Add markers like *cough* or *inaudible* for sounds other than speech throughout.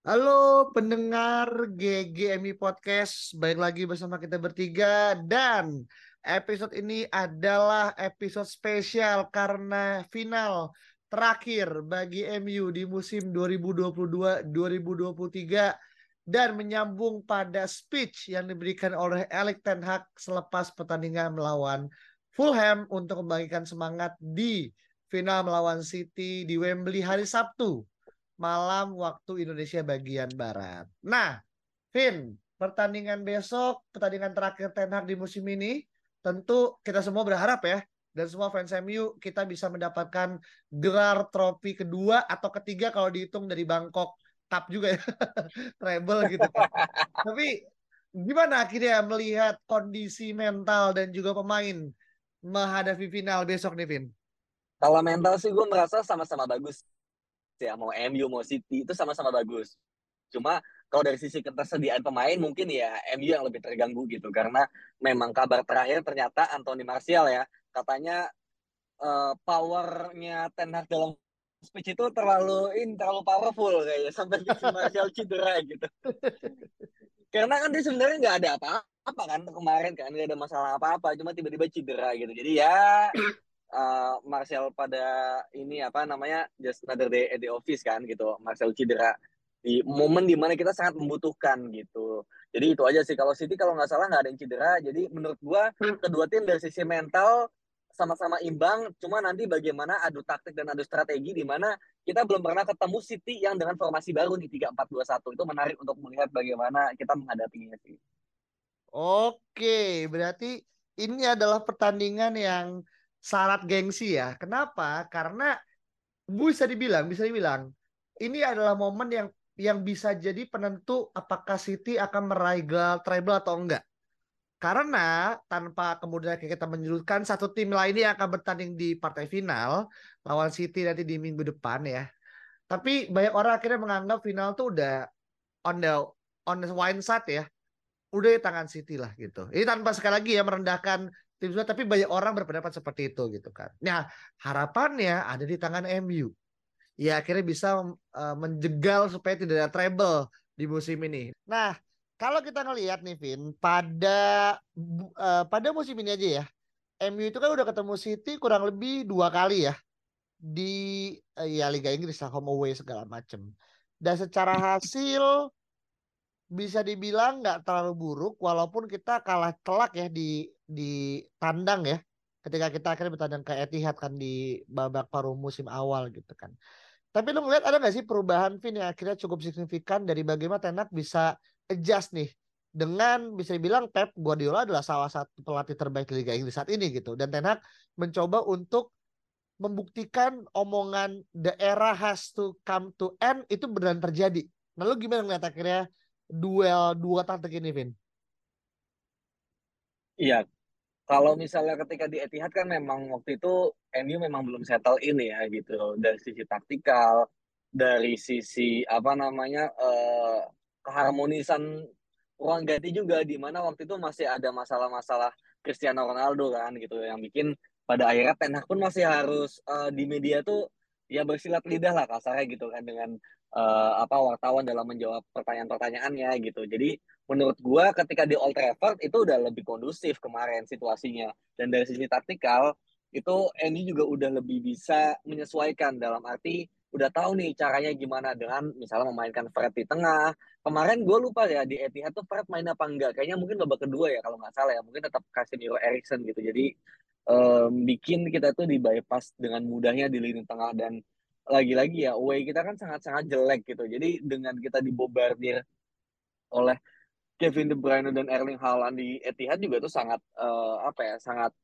Halo pendengar GGMI Podcast, balik lagi bersama kita bertiga. Dan episode ini adalah episode spesial karena final terakhir bagi MU di musim 2022-2023 dan menyambung pada speech yang diberikan oleh Erik Ten Hag selepas pertandingan melawan Fulham untuk membagikan semangat di final melawan City di Wembley hari Sabtu malam waktu Indonesia bagian barat. Nah, Vin, pertandingan besok, pertandingan terakhir Ten Hag di musim ini, tentu kita semua berharap ya dan semua fans MU kita bisa mendapatkan gelar trofi kedua atau ketiga kalau dihitung dari Bangkok Cup juga ya *laughs* treble gitu kan. *laughs* tapi gimana akhirnya melihat kondisi mental dan juga pemain menghadapi final besok nih Vin Kalau mental sih gue merasa sama-sama bagus. Ya mau MU mau City itu sama-sama bagus. Cuma kalau dari sisi ketersediaan pemain mungkin ya MU yang lebih terganggu gitu karena memang kabar terakhir ternyata Anthony Martial ya katanya uh, powernya Ten Hag dalam speech itu terlalu in terlalu powerful kayaknya sampai bikin Martial cedera gitu. Karena kan dia sebenarnya nggak ada apa-apa kan kemarin kan nggak ada masalah apa-apa cuma tiba-tiba cedera gitu. Jadi ya uh, Martial pada ini apa namanya just another day at the office kan gitu. Martial cedera di momen di mana kita sangat membutuhkan gitu. Jadi itu aja sih kalau City kalau nggak salah nggak ada yang cedera. Jadi menurut gua kedua tim dari sisi mental sama-sama imbang, cuma nanti bagaimana adu taktik dan adu strategi di mana kita belum pernah ketemu City yang dengan formasi baru di 3-4-2-1. Itu menarik untuk melihat bagaimana kita menghadapinya sih. Oke, berarti ini adalah pertandingan yang syarat gengsi ya. Kenapa? Karena bisa dibilang, bisa dibilang ini adalah momen yang yang bisa jadi penentu apakah City akan meraih gelar treble atau enggak. Karena tanpa kemudian kita menyebutkan satu tim lainnya akan bertanding di partai final lawan City nanti di minggu depan ya. Tapi banyak orang akhirnya menganggap final tuh udah on the on the wine side ya. Udah di tangan City lah gitu. Ini tanpa sekali lagi ya merendahkan tim sebelah tapi banyak orang berpendapat seperti itu gitu kan. Nah, harapannya ada di tangan MU. Ya akhirnya bisa uh, menjegal supaya tidak ada treble di musim ini. Nah, kalau kita ngelihat nih Vin, pada uh, pada musim ini aja ya, MU itu kan udah ketemu City kurang lebih dua kali ya di uh, ya Liga Inggris lah home away segala macem. Dan secara hasil bisa dibilang nggak terlalu buruk walaupun kita kalah telak ya di di tandang ya ketika kita akhirnya bertandang ke Etihad kan di babak paruh musim awal gitu kan. Tapi lu ngeliat ada nggak sih perubahan Vin yang akhirnya cukup signifikan dari bagaimana Tenak bisa adjust nih dengan bisa dibilang Pep Guardiola adalah salah satu pelatih terbaik di Liga Inggris saat ini gitu dan Ten mencoba untuk membuktikan omongan the era has to come to end itu benar terjadi. Lalu gimana ngeliat akhirnya duel dua taktik ini Vin? Iya, kalau misalnya ketika di Etihad kan memang waktu itu MU memang belum settle ini ya gitu dari sisi taktikal, dari sisi apa namanya uh, keharmonisan ruang ganti juga di mana waktu itu masih ada masalah-masalah Cristiano Ronaldo kan gitu yang bikin pada akhirnya Ten Hag pun masih harus uh, di media tuh ya bersilat lidah lah kasarnya gitu kan dengan uh, apa wartawan dalam menjawab pertanyaan-pertanyaannya gitu. Jadi menurut gua ketika di Old Trafford itu udah lebih kondusif kemarin situasinya dan dari sisi taktikal itu Andy juga udah lebih bisa menyesuaikan dalam arti udah tahu nih caranya gimana dengan misalnya memainkan Fred di tengah. Kemarin gue lupa ya di Etihad tuh Fred main apa enggak. Kayaknya mungkin babak kedua ya kalau nggak salah ya. Mungkin tetap Casemiro Erikson gitu. Jadi um, bikin kita tuh di bypass dengan mudahnya di lini tengah dan lagi-lagi ya away kita kan sangat-sangat jelek gitu. Jadi dengan kita dibobardir oleh Kevin De Bruyne dan Erling Haaland di Etihad juga tuh sangat uh, apa ya sangat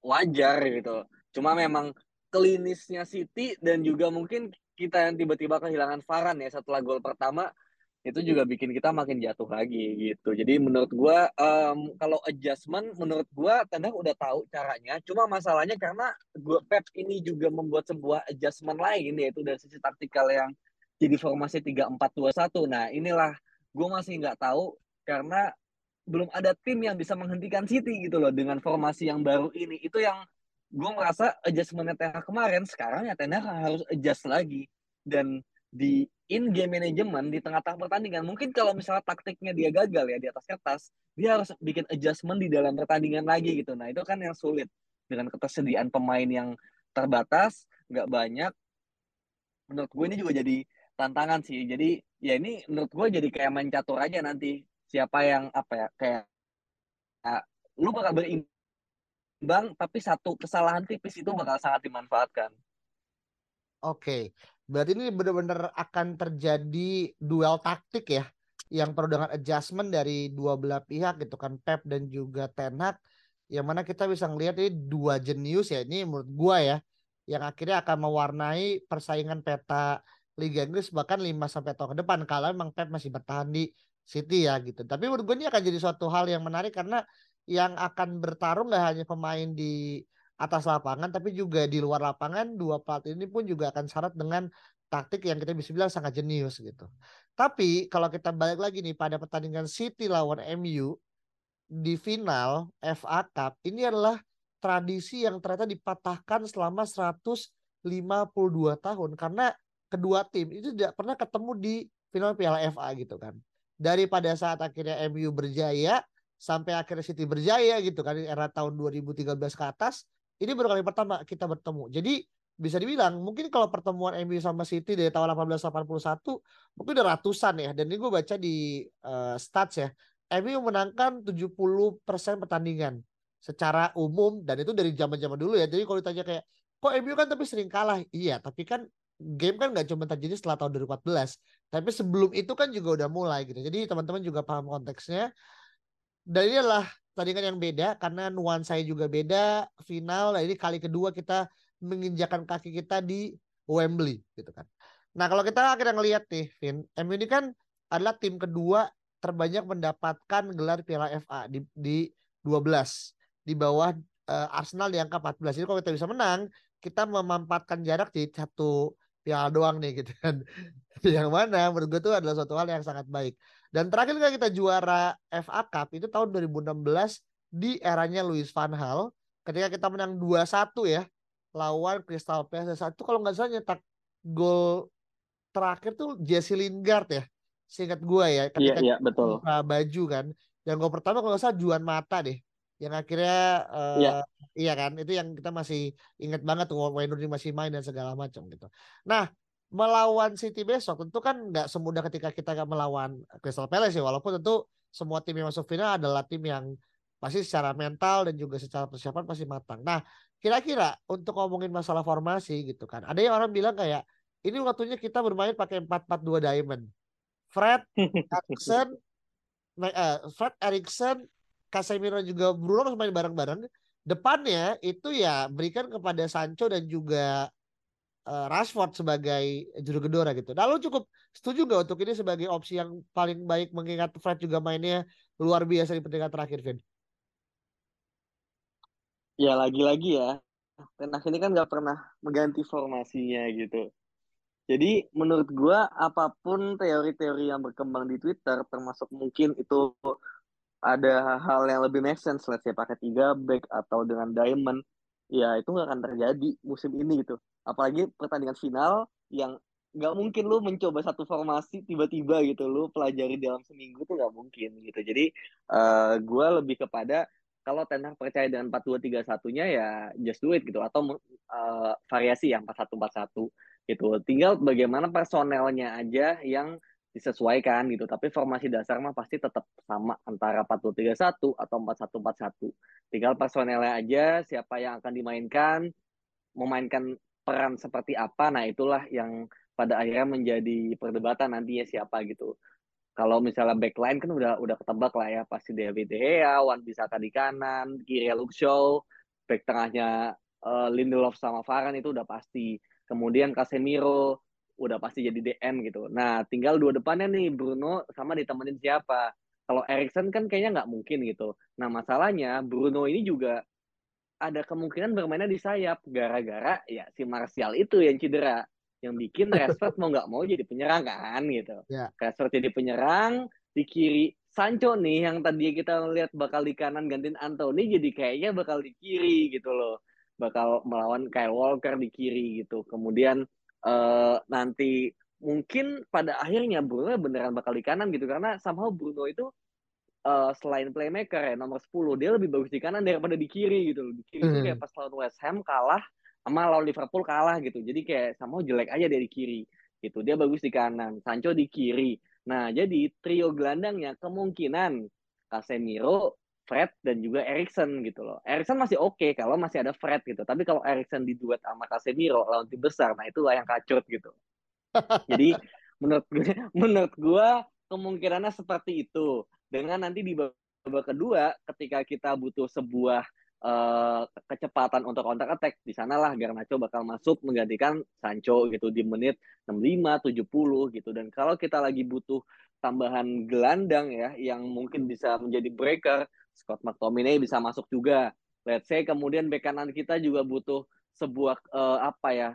wajar gitu. Cuma memang klinisnya City dan juga mungkin kita yang tiba-tiba kehilangan Varan ya setelah gol pertama itu juga bikin kita makin jatuh lagi gitu. Jadi menurut gua um, kalau adjustment menurut gua Ten udah tahu caranya. Cuma masalahnya karena gua Pep ini juga membuat sebuah adjustment lain yaitu dari sisi taktikal yang jadi formasi 3-4-2-1. Nah, inilah gua masih nggak tahu karena belum ada tim yang bisa menghentikan City gitu loh dengan formasi yang baru ini. Itu yang gue merasa adjustmentnya Ten kemarin sekarang ya Ten harus adjust lagi. Dan di in game management di tengah-tengah pertandingan mungkin kalau misalnya taktiknya dia gagal ya di atas kertas dia harus bikin adjustment di dalam pertandingan lagi gitu. Nah itu kan yang sulit. Dengan ketersediaan pemain yang terbatas nggak banyak menurut gue ini juga jadi tantangan sih. Jadi ya ini menurut gue jadi kayak main catur aja nanti siapa yang apa ya kayak ya, lu bakal berimbang tapi satu kesalahan tipis itu bakal sangat dimanfaatkan. Oke, Berarti ini benar-benar akan terjadi duel taktik ya yang perlu dengan adjustment dari dua belah pihak gitu kan Pep dan juga Ten Hag yang mana kita bisa ngelihat ini dua jenius ya ini menurut gua ya yang akhirnya akan mewarnai persaingan peta Liga Inggris bahkan 5 sampai tahun ke depan kalau memang Pep masih bertahan di City ya gitu. Tapi menurut gue ini akan jadi suatu hal yang menarik karena yang akan bertarung gak hanya pemain di atas lapangan tapi juga di luar lapangan dua pelatih ini pun juga akan syarat dengan taktik yang kita bisa bilang sangat jenius gitu. Tapi kalau kita balik lagi nih pada pertandingan City lawan MU di final FA Cup ini adalah tradisi yang ternyata dipatahkan selama 152 tahun karena kedua tim itu tidak pernah ketemu di final Piala FA gitu kan. Daripada saat akhirnya MU berjaya sampai akhirnya City berjaya gitu kan era tahun 2013 ke atas ini baru kali pertama kita bertemu. Jadi bisa dibilang mungkin kalau pertemuan MU sama City dari tahun 1881 mungkin udah ratusan ya. Dan ini gue baca di uh, stats ya. MU menangkan 70% pertandingan secara umum dan itu dari zaman-zaman dulu ya. Jadi kalau ditanya kayak kok MU kan tapi sering kalah. Iya, tapi kan game kan nggak cuma terjadi setelah tahun 2014. Tapi sebelum itu kan juga udah mulai gitu. Jadi teman-teman juga paham konteksnya. Dan ini adalah pertandingan yang beda karena nuansa juga beda final ini kali kedua kita menginjakan kaki kita di Wembley gitu kan nah kalau kita akhirnya ngelihat nih Vin MU ini kan adalah tim kedua terbanyak mendapatkan gelar Piala FA di, di 12 di bawah uh, Arsenal di angka 14 jadi kalau kita bisa menang kita memampatkan jarak di satu piala doang nih gitu kan *laughs* yang mana menurut gue itu adalah suatu hal yang sangat baik dan terakhir kali kita juara FA Cup itu tahun 2016 di eranya Luis van Gaal ketika kita menang 2-1 ya lawan Crystal Palace. Saat itu kalau nggak salah nyetak gol terakhir tuh Jesse Lingard ya. Seingat gue ya ketika iya, iya, betul. baju kan. Yang gol pertama kalau nggak salah Juan Mata deh. Yang akhirnya uh, iya. iya kan itu yang kita masih ingat banget tuh Wayne Rooney masih main dan segala macam gitu. Nah, melawan City besok tentu kan nggak semudah ketika kita nggak melawan Crystal Palace ya walaupun tentu semua tim yang masuk final adalah tim yang pasti secara mental dan juga secara persiapan pasti matang. Nah kira-kira untuk ngomongin masalah formasi gitu kan ada yang orang bilang kayak ini waktunya kita bermain pakai 4-4-2 diamond. Fred, Erikson, uh, *laughs* Fred, Erikson, Casemiro juga Bruno harus main bareng-bareng. Depannya itu ya berikan kepada Sancho dan juga uh, Rashford sebagai juru gedora gitu. Nah, cukup setuju gak untuk ini sebagai opsi yang paling baik mengingat Fred juga mainnya luar biasa di pertandingan terakhir, Vin? Ya lagi-lagi ya, Tenas ini kan gak pernah mengganti formasinya gitu. Jadi menurut gua apa pun teori-teori yang berkembang di Twitter, termasuk mungkin itu ada hal yang lebih make sense, let's say pakai tiga back atau dengan diamond, ya itu nggak akan terjadi musim ini gitu. Apalagi pertandingan final yang nggak mungkin lu mencoba satu formasi tiba-tiba gitu lu pelajari dalam seminggu tuh nggak mungkin gitu. Jadi uh, eh, gue lebih kepada kalau Ten percaya dengan empat dua tiga satunya ya just do it gitu. Atau uh, variasi yang empat satu empat satu gitu. Tinggal bagaimana personelnya aja yang disesuaikan gitu. Tapi formasi dasar mah pasti tetap sama antara 4-2-3-1 atau 4-1-4-1. Tinggal personelnya aja siapa yang akan dimainkan, memainkan peran seperti apa. Nah, itulah yang pada akhirnya menjadi perdebatan nantinya siapa gitu. Kalau misalnya backline kan udah udah ketebak lah ya pasti David De Gea, Wan Bisaka di kanan, kiri Luke Shaw, back tengahnya uh, Lindelof sama Varane itu udah pasti. Kemudian Casemiro, udah pasti jadi DM gitu. Nah, tinggal dua depannya nih Bruno sama ditemenin siapa. Kalau Erikson kan kayaknya nggak mungkin gitu. Nah, masalahnya Bruno ini juga ada kemungkinan bermainnya di sayap gara-gara ya si Martial itu yang cedera yang bikin *laughs* Rashford mau nggak mau jadi penyerang kan gitu. Yeah. Rashford jadi penyerang di kiri Sancho nih yang tadi kita lihat bakal di kanan gantiin Anthony jadi kayaknya bakal di kiri gitu loh. Bakal melawan Kyle Walker di kiri gitu. Kemudian uh, nanti mungkin pada akhirnya Bruno beneran bakal di kanan gitu karena somehow Bruno itu uh, selain playmaker ya nomor 10 dia lebih bagus di kanan daripada di kiri gitu loh. Di kiri hmm. itu kayak pas lawan West Ham kalah sama lawan Liverpool kalah gitu. Jadi kayak somehow jelek aja dari kiri gitu. Dia bagus di kanan, Sancho di kiri. Nah, jadi trio gelandangnya kemungkinan Casemiro, Fred dan juga Erikson gitu loh. Erikson masih oke okay kalau masih ada Fred gitu. Tapi kalau Erikson diduet sama Casemiro lawan tim besar, nah itulah yang kacut gitu. Jadi *laughs* menurut gue, menurut gue kemungkinannya seperti itu. Dengan nanti di babak kedua ketika kita butuh sebuah uh, kecepatan untuk counter attack di sanalah Garnacho bakal masuk menggantikan Sancho gitu di menit 65 70 gitu dan kalau kita lagi butuh tambahan gelandang ya yang mungkin bisa menjadi breaker Scott McTominay bisa masuk juga. Let's say kemudian bek kanan kita juga butuh sebuah uh, apa ya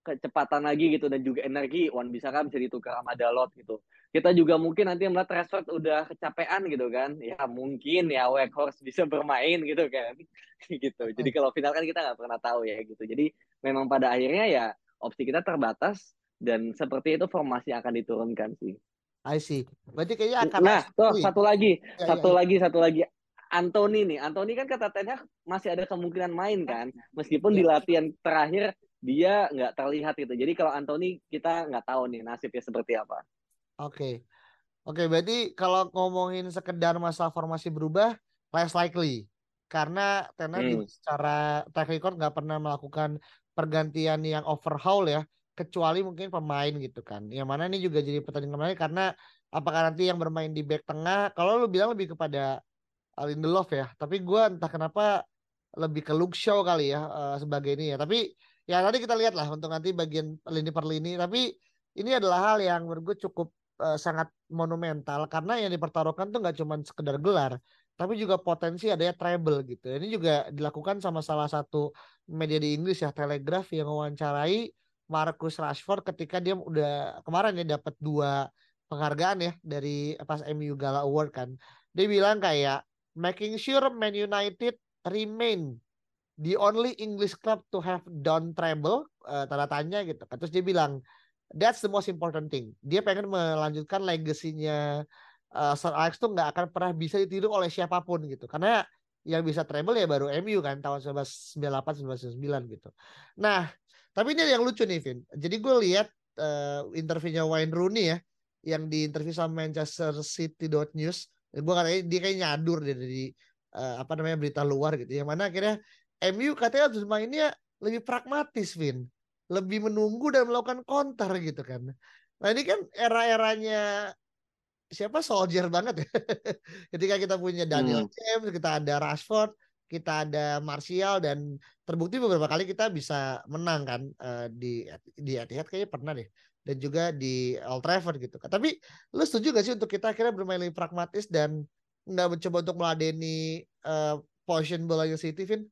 kecepatan lagi gitu dan juga energi. Wan bisa kan bisa ditukar sama Dalot gitu. Kita juga mungkin nanti melihat Rashford udah kecapean gitu kan. Ya mungkin ya Weghorst bisa bermain gitu kan. *laughs* Gitu. Jadi kalau final kan kita nggak pernah tahu ya gitu. Jadi memang pada akhirnya ya opsi kita terbatas dan seperti itu formasi akan diturunkan sih. I see. Berarti kayaknya akan Nah, tuh satu lagi, ya, satu ya, lagi, satu lagi. Anthony nih, Anthony kan kata Ten masih ada kemungkinan main kan, meskipun ya. di latihan terakhir dia nggak terlihat gitu. Jadi kalau Anthony kita nggak tahu nih nasibnya seperti apa. Oke, okay. oke. Okay, berarti kalau ngomongin sekedar masalah formasi berubah, less likely karena Ten hmm. secara track record nggak pernah melakukan pergantian yang overhaul ya kecuali mungkin pemain gitu kan. Yang mana ini juga jadi pertandingan menarik karena apakah nanti yang bermain di back tengah kalau lu bilang lebih kepada Lindelof ya, tapi gue entah kenapa lebih ke Luke Shaw kali ya uh, sebagai ini ya. Tapi ya nanti kita lihat lah untuk nanti bagian lini per lini. Tapi ini adalah hal yang menurut gue cukup uh, sangat monumental karena yang dipertaruhkan tuh nggak cuma sekedar gelar, tapi juga potensi adanya treble gitu. Ini juga dilakukan sama salah satu media di Inggris ya Telegraph yang mewawancarai Marcus Rashford ketika dia udah kemarin ya dapat dua penghargaan ya dari pas MU Gala Award kan. Dia bilang kayak making sure Man United remain the only English club to have done treble uh, tanda tanya gitu. Kan. Terus dia bilang that's the most important thing. Dia pengen melanjutkan legasinya uh, Sir Alex tuh nggak akan pernah bisa ditiru oleh siapa pun gitu. Karena yang bisa treble ya baru MU kan tahun 1998 1999 gitu. Nah, tapi ini yang lucu nih, Vin. Jadi gue lihat uh, interviewnya Wayne Rooney ya, yang di interview sama Manchester City News. Gue katanya dia kayak nyadur deh dari uh, apa namanya berita luar gitu. Yang mana akhirnya MU katanya harus mainnya lebih pragmatis, Vin. Lebih menunggu dan melakukan counter gitu kan. Nah ini kan era-eranya siapa soldier banget ya. *laughs* Ketika kita punya Daniel hmm. James, kita ada Rashford, kita ada Martial dan terbukti beberapa kali kita bisa menang kan uh, di di Etihad kayaknya pernah deh dan juga di Old Trafford gitu kan. Tapi lu setuju gak sih untuk kita akhirnya bermain lebih pragmatis dan nggak mencoba untuk meladeni uh, position bolanya City, Vin?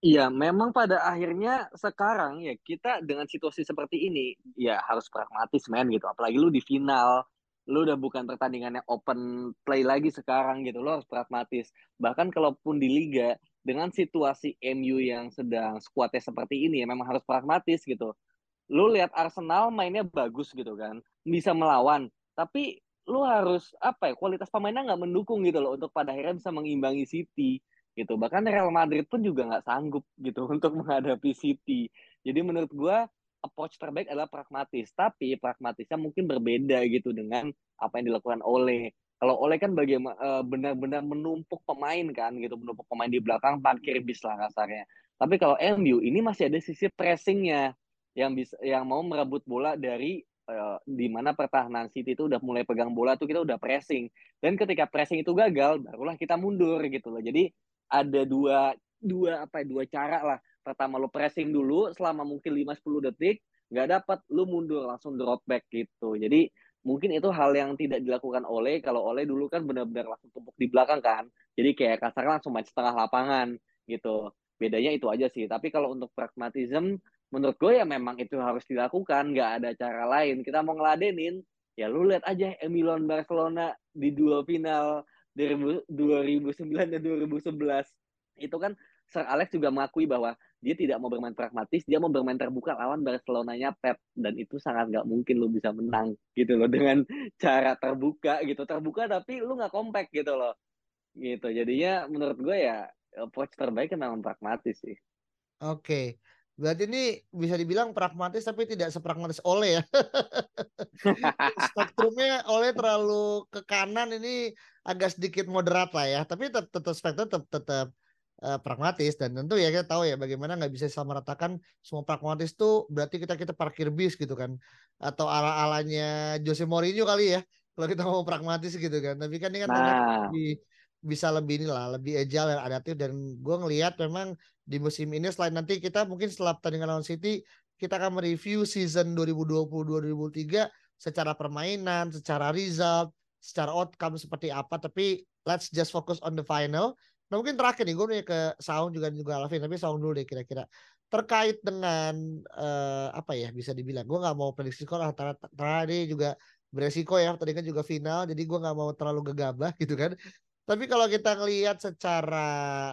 Iya, memang pada akhirnya sekarang ya kita dengan situasi seperti ini ya harus pragmatis men gitu. Apalagi lu di final, lu udah bukan pertandingan yang open play lagi sekarang gitu. Lu harus pragmatis. Bahkan kalaupun di liga dengan situasi MU yang sedang skuadnya seperti ini ya memang harus pragmatis gitu. Lu lihat Arsenal mainnya bagus gitu kan, bisa melawan, tapi lu harus apa ya kualitas pemainnya nggak mendukung gitu loh untuk pada akhirnya bisa mengimbangi City gitu. Bahkan Real Madrid pun juga nggak sanggup gitu *laughs* untuk menghadapi City. Jadi menurut gua approach terbaik adalah pragmatis, tapi pragmatisnya mungkin berbeda gitu dengan apa yang dilakukan oleh kalau oleh kan bagaimana uh, benar-benar menumpuk pemain kan gitu, menumpuk pemain di belakang parkir bis lah kasarnya. Tapi kalau MU ini masih ada sisi pressingnya yang bisa yang mau merebut bola dari uh, di mana pertahanan City itu udah mulai pegang bola tuh kita udah pressing. Dan ketika pressing itu gagal, barulah kita mundur gitu loh. Jadi ada dua dua apa ya, dua cara lah. Pertama lo pressing dulu selama mungkin 5 10 detik, nggak dapat lu mundur langsung drop back gitu jadi mungkin itu hal yang tidak dilakukan oleh kalau oleh dulu kan benar-benar langsung tumpuk di belakang kan. Jadi kayak kasarnya langsung main setengah lapangan gitu. Bedanya itu aja sih. Tapi kalau untuk pragmatism menurut gue ya memang itu harus dilakukan. Nggak ada cara lain. Kita mau ngeladenin ya lu lihat aja Emilon Barcelona di dua final 2009 dan 2011 itu kan Sir Alex juga mengakui bahwa dia tidak mau bermain pragmatis, dia mau bermain terbuka lawan Barcelonanya Pep dan itu sangat nggak mungkin lu bisa menang gitu loh dengan *laughs* cara terbuka gitu terbuka tapi lu nggak kompak gitu loh gitu jadinya menurut gue ya approach terbaik memang pragmatis sih. Oke, berarti ini bisa dibilang pragmatis tapi tidak sepragmatis oleh ya. *laughs* Spektrumnya oleh terlalu ke kanan ini agak sedikit moderat lah ya, tapi tetap tetap tetap uh, pragmatis dan tentu ya kita tahu ya bagaimana nggak bisa sama ratakan semua pragmatis tuh berarti kita kita parkir bis gitu kan. Atau ala alanya Jose Mourinho kali ya kalau kita mau pragmatis gitu kan. Tapi kan ini kan nah. lebih bisa lebih inilah lebih agile dan adaptif. Dan gue ngelihat memang di musim ini selain nanti kita mungkin setelah pertandingan lawan City kita akan mereview season 2020-2003 secara permainan, secara result, secara outcome seperti apa. Tapi let's just focus on the final Nah mungkin terakhir nih gue nih ke Saung juga juga Alvin tapi Saung dulu deh kira-kira. Terkait dengan uh, apa ya bisa dibilang gue nggak mau prediksi skor antara tadi juga beresiko ya tadi kan juga final jadi gue nggak mau terlalu gegabah gitu kan. Tapi kalau kita ngelihat secara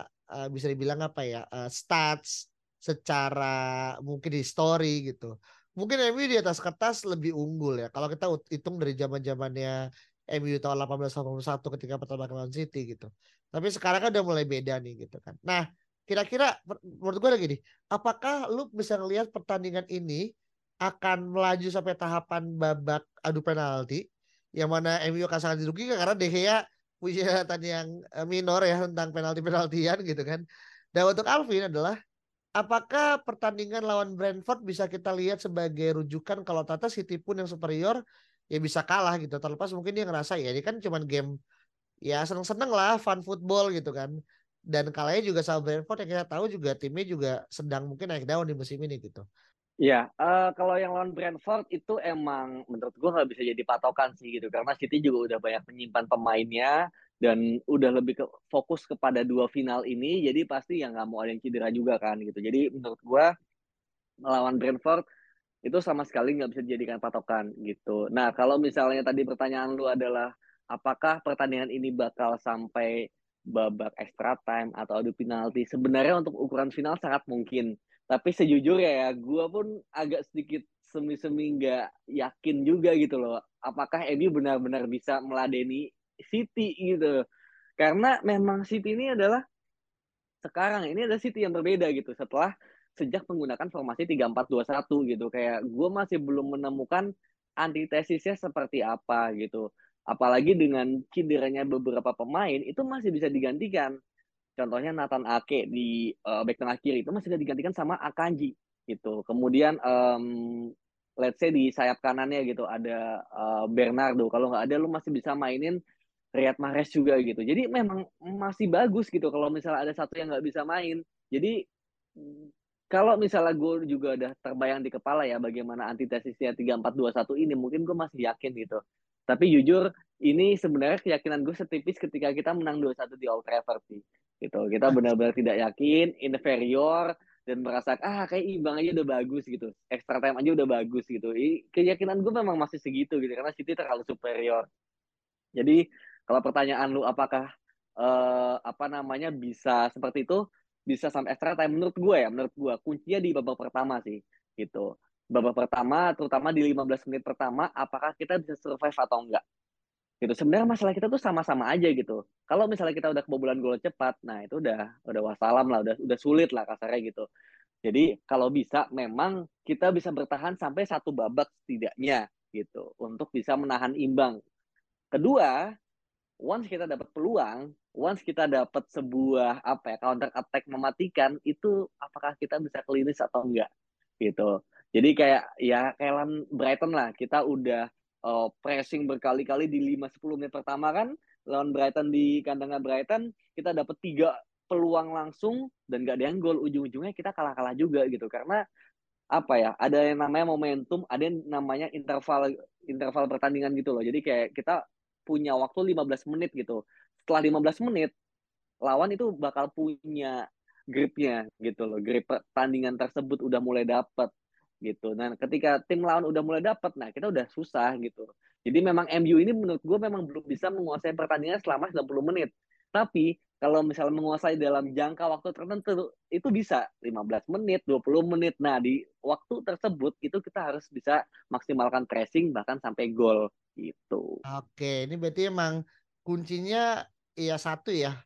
uh, bisa dibilang apa ya uh, stats secara mungkin history gitu mungkin MU di atas kertas lebih unggul ya. Kalau kita hitung dari zaman zamannya MU tahun 1881 ketika pertama kali City gitu. Tapi sekarang kan udah mulai beda nih gitu kan. Nah, kira-kira menurut gue lagi nih, apakah lu bisa ngelihat pertandingan ini akan melaju sampai tahapan babak adu penalti yang mana MU akan sangat dirugikan karena De Gea punya *laughs* tadi yang eh, minor ya tentang penalti-penaltian gitu kan. Dan untuk Alvin adalah apakah pertandingan lawan Brentford bisa kita lihat sebagai rujukan kalau Tata City pun yang superior ya bisa kalah gitu. Terlepas mungkin dia ngerasa ya ini kan cuman game ya seneng-seneng lah fun football gitu kan. Dan kalahnya juga sama Brentford yang kita tahu juga timnya juga sedang mungkin naik daun di musim ini gitu. Ya, uh, kalau yang lawan Brentford itu emang menurut gue nggak bisa jadi patokan sih gitu. Karena City juga udah banyak menyimpan pemainnya dan udah lebih ke, fokus kepada dua final ini jadi pasti yang nggak mau ada yang cedera juga kan gitu. Jadi menurut gue melawan Brentford itu sama sekali nggak bisa dijadikan patokan gitu. Nah kalau misalnya tadi pertanyaan lu adalah apakah pertandingan ini bakal sampai babak extra time atau adu penalti? Sebenarnya untuk ukuran final sangat mungkin. Tapi sejujurnya ya, gue pun agak sedikit semi-semi nggak yakin juga gitu loh. Apakah MU benar-benar bisa meladeni City gitu? Karena memang City ini adalah sekarang ini adalah City yang berbeda gitu. Setelah sejak menggunakan formasi 3421 gitu. Kayak gue masih belum menemukan antitesisnya seperti apa gitu. Apalagi dengan cederanya beberapa pemain itu masih bisa digantikan. Contohnya Nathan Ake di uh, back tengah kiri itu masih bisa digantikan sama Akanji gitu. Kemudian um, let's say di sayap kanannya gitu ada uh, Bernardo. Kalau nggak ada lu masih bisa mainin Riyad Mahrez juga gitu. Jadi memang masih bagus gitu kalau misalnya ada satu yang nggak bisa main. Jadi kalau misalnya gue juga udah terbayang di kepala ya bagaimana antitesisnya 3421 ini mungkin gue masih yakin gitu. Tapi jujur ini sebenarnya keyakinan gue setipis ketika kita menang 2-1 di Old Trafford sih. Gitu. Kita benar-benar tidak yakin, inferior dan merasa ah kayak imbang aja udah bagus gitu. Extra time aja udah bagus gitu. I, keyakinan gue memang masih segitu gitu karena City terlalu superior. Jadi kalau pertanyaan lu apakah uh, apa namanya bisa seperti itu? Bisa sampai extra time menurut gue ya menurut gue kuncinya di babak pertama sih gitu. Babak pertama terutama di 15 menit pertama apakah kita bisa survive atau enggak? Gitu. Sebenarnya masalah kita tuh sama-sama aja gitu. Kalau misalnya kita udah kebobolan gol cepat nah itu udah udah wassalam lah udah udah sulit lah kasarnya gitu. Jadi kalau bisa memang kita bisa bertahan sampai satu babak setidaknya gitu. Untuk bisa menahan imbang. Kedua once kita dapat peluang once kita dapat sebuah apa ya counter attack mematikan itu apakah kita bisa klinis atau enggak gitu. Jadi kayak ya kayak Brighton lah kita udah uh, pressing berkali-kali di 5-10 menit pertama kan lawan Brighton di kandangnya Brighton kita dapat tiga peluang langsung dan gak ada yang gol ujung-ujungnya kita kalah-kalah juga gitu. Karena apa ya ada yang namanya momentum ada yang namanya interval interval pertandingan gitu loh. Jadi kayak kita punya waktu 15 menit gitu setelah 15 menit lawan itu bakal punya gripnya gitu loh. Grip pertandingan tersebut udah mulai dapet gitu. Nah ketika tim lawan udah mulai dapet nah kita udah susah gitu. Jadi memang MU ini menurut gue memang belum bisa menguasai pertandingan selama 90 menit. Tapi kalau misalnya menguasai dalam jangka waktu tertentu itu bisa. 15 menit, 20 menit. Nah, di waktu tersebut itu kita harus bisa maksimalkan pressing bahkan sampai gol gitu. Oke, ini berarti emang kuncinya ya satu ya,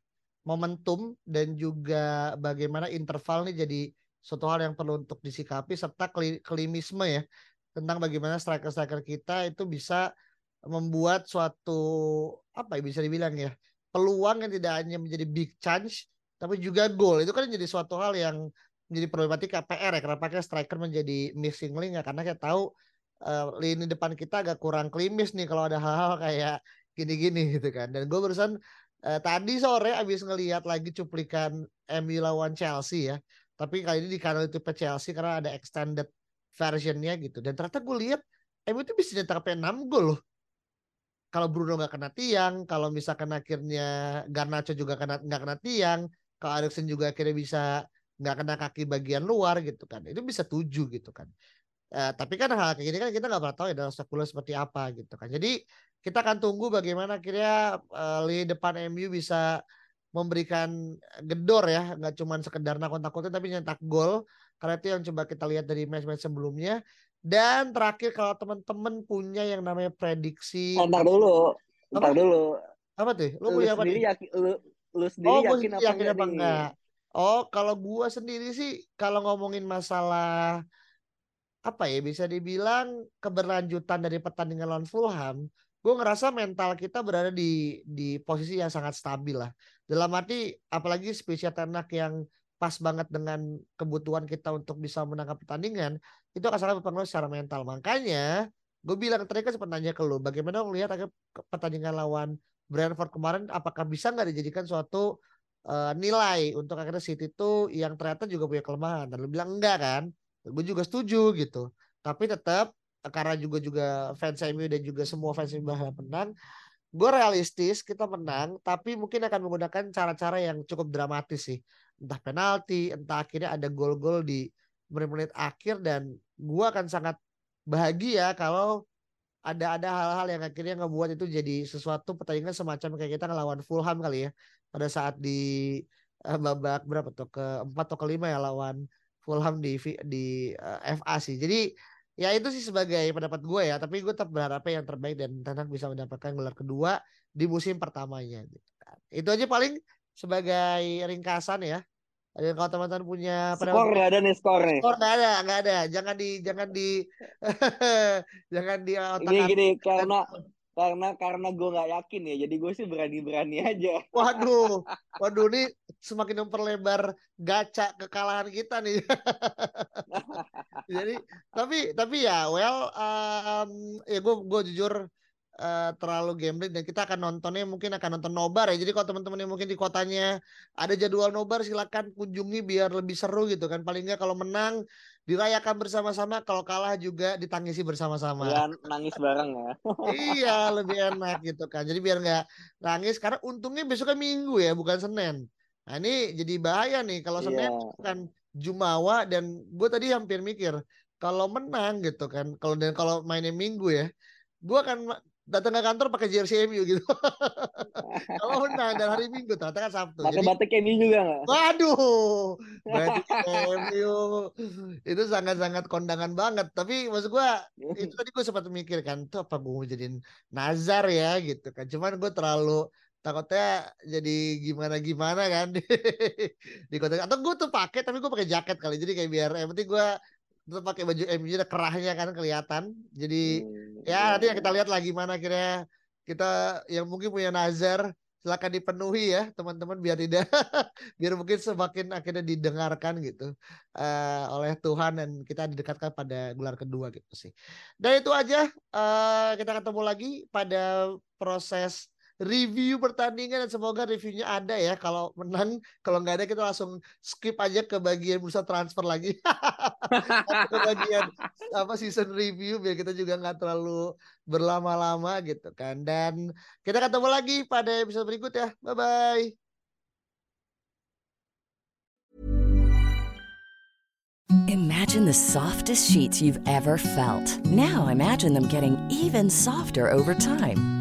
momentum dan juga bagaimana interval nih jadi suatu hal yang perlu untuk disikapi serta klimisme ya tentang bagaimana striker-striker kita itu bisa membuat suatu apa ya bisa dibilang ya peluang yang tidak hanya menjadi big chance tapi juga gol itu kan jadi suatu hal yang menjadi problematika PR ya kenapa kayak striker menjadi missing link ya karena kita tahu uh, lini depan kita agak kurang klimis nih kalau ada hal-hal kayak gini-gini gitu kan. Dan gue barusan uh, tadi sore abis ngelihat lagi cuplikan MU lawan Chelsea ya tapi kali ini di kanal YouTube Chelsea karena ada extended versionnya gitu. Dan ternyata gue lihat MU itu bisa nyetak sampai 6 gol loh. Kalau Bruno nggak kena tiang, kalau misalkan akhirnya Garnacho juga kena nggak kena tiang, kalau Erikson juga akhirnya bisa nggak kena kaki bagian luar gitu kan, itu bisa tujuh gitu kan. Uh, tapi kan hal kayak gini kan kita nggak pernah tahu ya dalam sekolah seperti apa gitu kan. Jadi kita akan tunggu bagaimana akhirnya uh, lini depan MU bisa memberikan gedor ya, nggak cuma sekedar nakut-nakutin tapi nyetak gol. Karena itu yang coba kita lihat dari match-match sebelumnya. Dan terakhir kalau teman-teman punya yang namanya prediksi. Ntar dulu, ntar dulu. Apa tuh? Lu, lu apa sendiri yakin, lu, lu sendiri oh, yakin, apa, yakin apa enggak? Oh, kalau gua sendiri sih kalau ngomongin masalah apa ya bisa dibilang keberlanjutan dari pertandingan lawan Fulham, gue ngerasa mental kita berada di di posisi yang sangat stabil lah. Dalam arti apalagi spesial ternak yang pas banget dengan kebutuhan kita untuk bisa menangkap pertandingan itu akan sangat berpengaruh secara mental. Makanya gue bilang tadi kan sempat nanya ke lo bagaimana lo lihat pertandingan lawan Brentford kemarin? Apakah bisa nggak dijadikan suatu uh, nilai untuk akhirnya City itu yang ternyata juga punya kelemahan? Dan lo bilang enggak kan gue juga setuju gitu. Tapi tetap karena juga juga fans MU dan juga semua fans MU berharap menang gue realistis kita menang tapi mungkin akan menggunakan cara-cara yang cukup dramatis sih. Entah penalti, entah akhirnya ada gol-gol di menit-menit akhir dan gua akan sangat bahagia kalau ada ada hal-hal yang akhirnya ngebuat itu jadi sesuatu pertandingan semacam kayak kita ngelawan Fulham kali ya pada saat di uh, babak berapa tuh keempat atau kelima ya lawan Fulham di di uh, eh, FA sih. Jadi ya itu sih sebagai pendapat gue ya, tapi gue tetap berharap yang terbaik dan Tenang bisa mendapatkan gelar kedua di musim pertamanya. Itu aja paling sebagai ringkasan ya ada kalau teman-teman punya skor nggak ada nih skor nih. Skor nggak ada, nggak ada. Jangan di jangan di *laughs* jangan di otak Ini gini karena karena karena gue nggak yakin ya, jadi gue sih berani-berani aja. Waduh, *laughs* waduh ini semakin memperlebar gaca kekalahan kita nih. *laughs* jadi tapi tapi ya well um, ya gue gue jujur uh, terlalu gambling dan kita akan nontonnya mungkin akan nonton nobar ya. Jadi kalau teman-teman yang mungkin di kotanya ada jadwal nobar silakan kunjungi biar lebih seru gitu kan. Paling nggak kalau menang dirayakan bersama-sama, kalau kalah juga ditangisi bersama-sama. Ya, nangis bareng ya. iya, lebih enak gitu kan. Jadi biar nggak nangis karena untungnya besoknya Minggu ya, bukan Senin. Nah ini jadi bahaya nih kalau Senin yeah. kan Jumawa dan gue tadi hampir mikir kalau menang gitu kan kalau dan kalau mainnya Minggu ya gue akan datang ke kantor pakai jersey MU gitu. *laughs* Kalau menang dan hari Minggu ternyata kan Sabtu. Pakai batik MU juga nggak? Waduh, batik MU itu sangat-sangat kondangan banget. Tapi maksud gue itu tadi gue sempat mikir kan, tuh apa gue mau jadiin Nazar ya gitu kan. Cuman gue terlalu takutnya jadi gimana gimana kan di, *laughs* di kota atau gue tuh pakai tapi gue pakai jaket kali jadi kayak biar yang penting gue tetap pakai baju MU ada kerahnya kan kelihatan. Jadi hmm, ya iya, nanti yang kita lihat lagi mana kira kita yang mungkin punya nazar silakan dipenuhi ya teman-teman biar tidak *laughs* biar mungkin semakin akhirnya didengarkan gitu uh, oleh Tuhan dan kita didekatkan pada gelar kedua gitu sih. Dan itu aja uh, kita ketemu lagi pada proses review pertandingan dan semoga reviewnya ada ya. Kalau menang, kalau nggak ada kita langsung skip aja ke bagian bursa transfer lagi. *laughs* ke bagian apa season review biar kita juga nggak terlalu berlama-lama gitu kan. Dan kita ketemu lagi pada episode berikut ya. Bye bye. Imagine the softest sheets you've ever felt. Now imagine them getting even softer over time.